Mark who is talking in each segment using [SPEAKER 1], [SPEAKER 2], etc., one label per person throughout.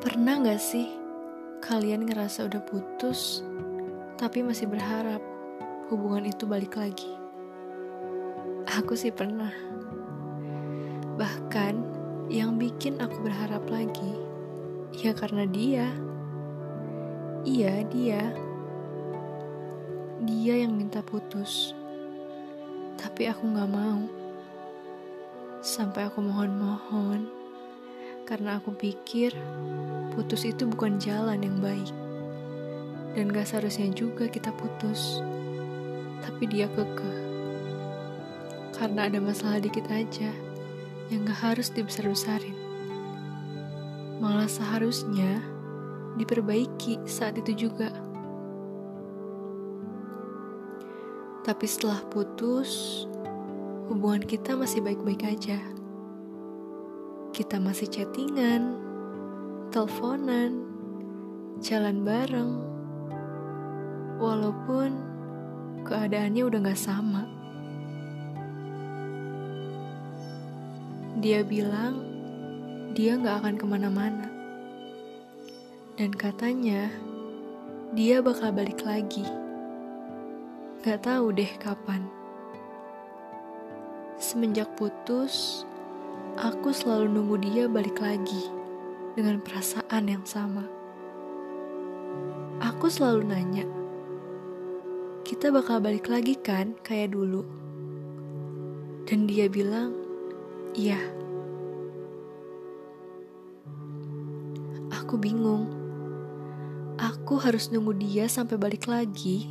[SPEAKER 1] Pernah gak sih kalian ngerasa udah putus, tapi masih berharap hubungan itu balik lagi? Aku sih pernah. Bahkan yang bikin aku berharap lagi, ya karena dia. Iya, dia. Dia yang minta putus. Tapi aku gak mau. Sampai aku mohon-mohon karena aku pikir putus itu bukan jalan yang baik. Dan gak seharusnya juga kita putus. Tapi dia kekeh. Karena ada masalah dikit aja yang gak harus dibesar-besarin. Malah seharusnya diperbaiki saat itu juga. Tapi setelah putus, hubungan kita masih baik-baik aja kita masih chattingan, teleponan, jalan bareng, walaupun keadaannya udah gak sama. Dia bilang dia gak akan ke mana-mana. Dan katanya dia bakal balik lagi. Gak tahu deh kapan. Semenjak putus, aku selalu nunggu dia balik lagi dengan perasaan yang sama. Aku selalu nanya, kita bakal balik lagi kan kayak dulu? Dan dia bilang, iya. Aku bingung. Aku harus nunggu dia sampai balik lagi,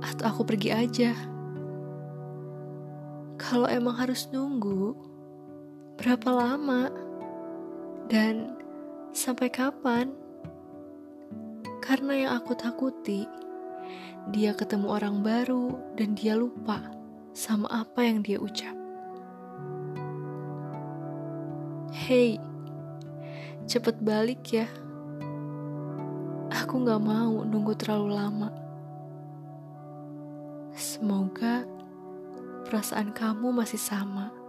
[SPEAKER 1] atau aku pergi aja. Kalau emang harus nunggu, berapa lama, dan sampai kapan. Karena yang aku takuti, dia ketemu orang baru dan dia lupa sama apa yang dia ucap. Hei, cepet balik ya. Aku gak mau nunggu terlalu lama. Semoga perasaan kamu masih sama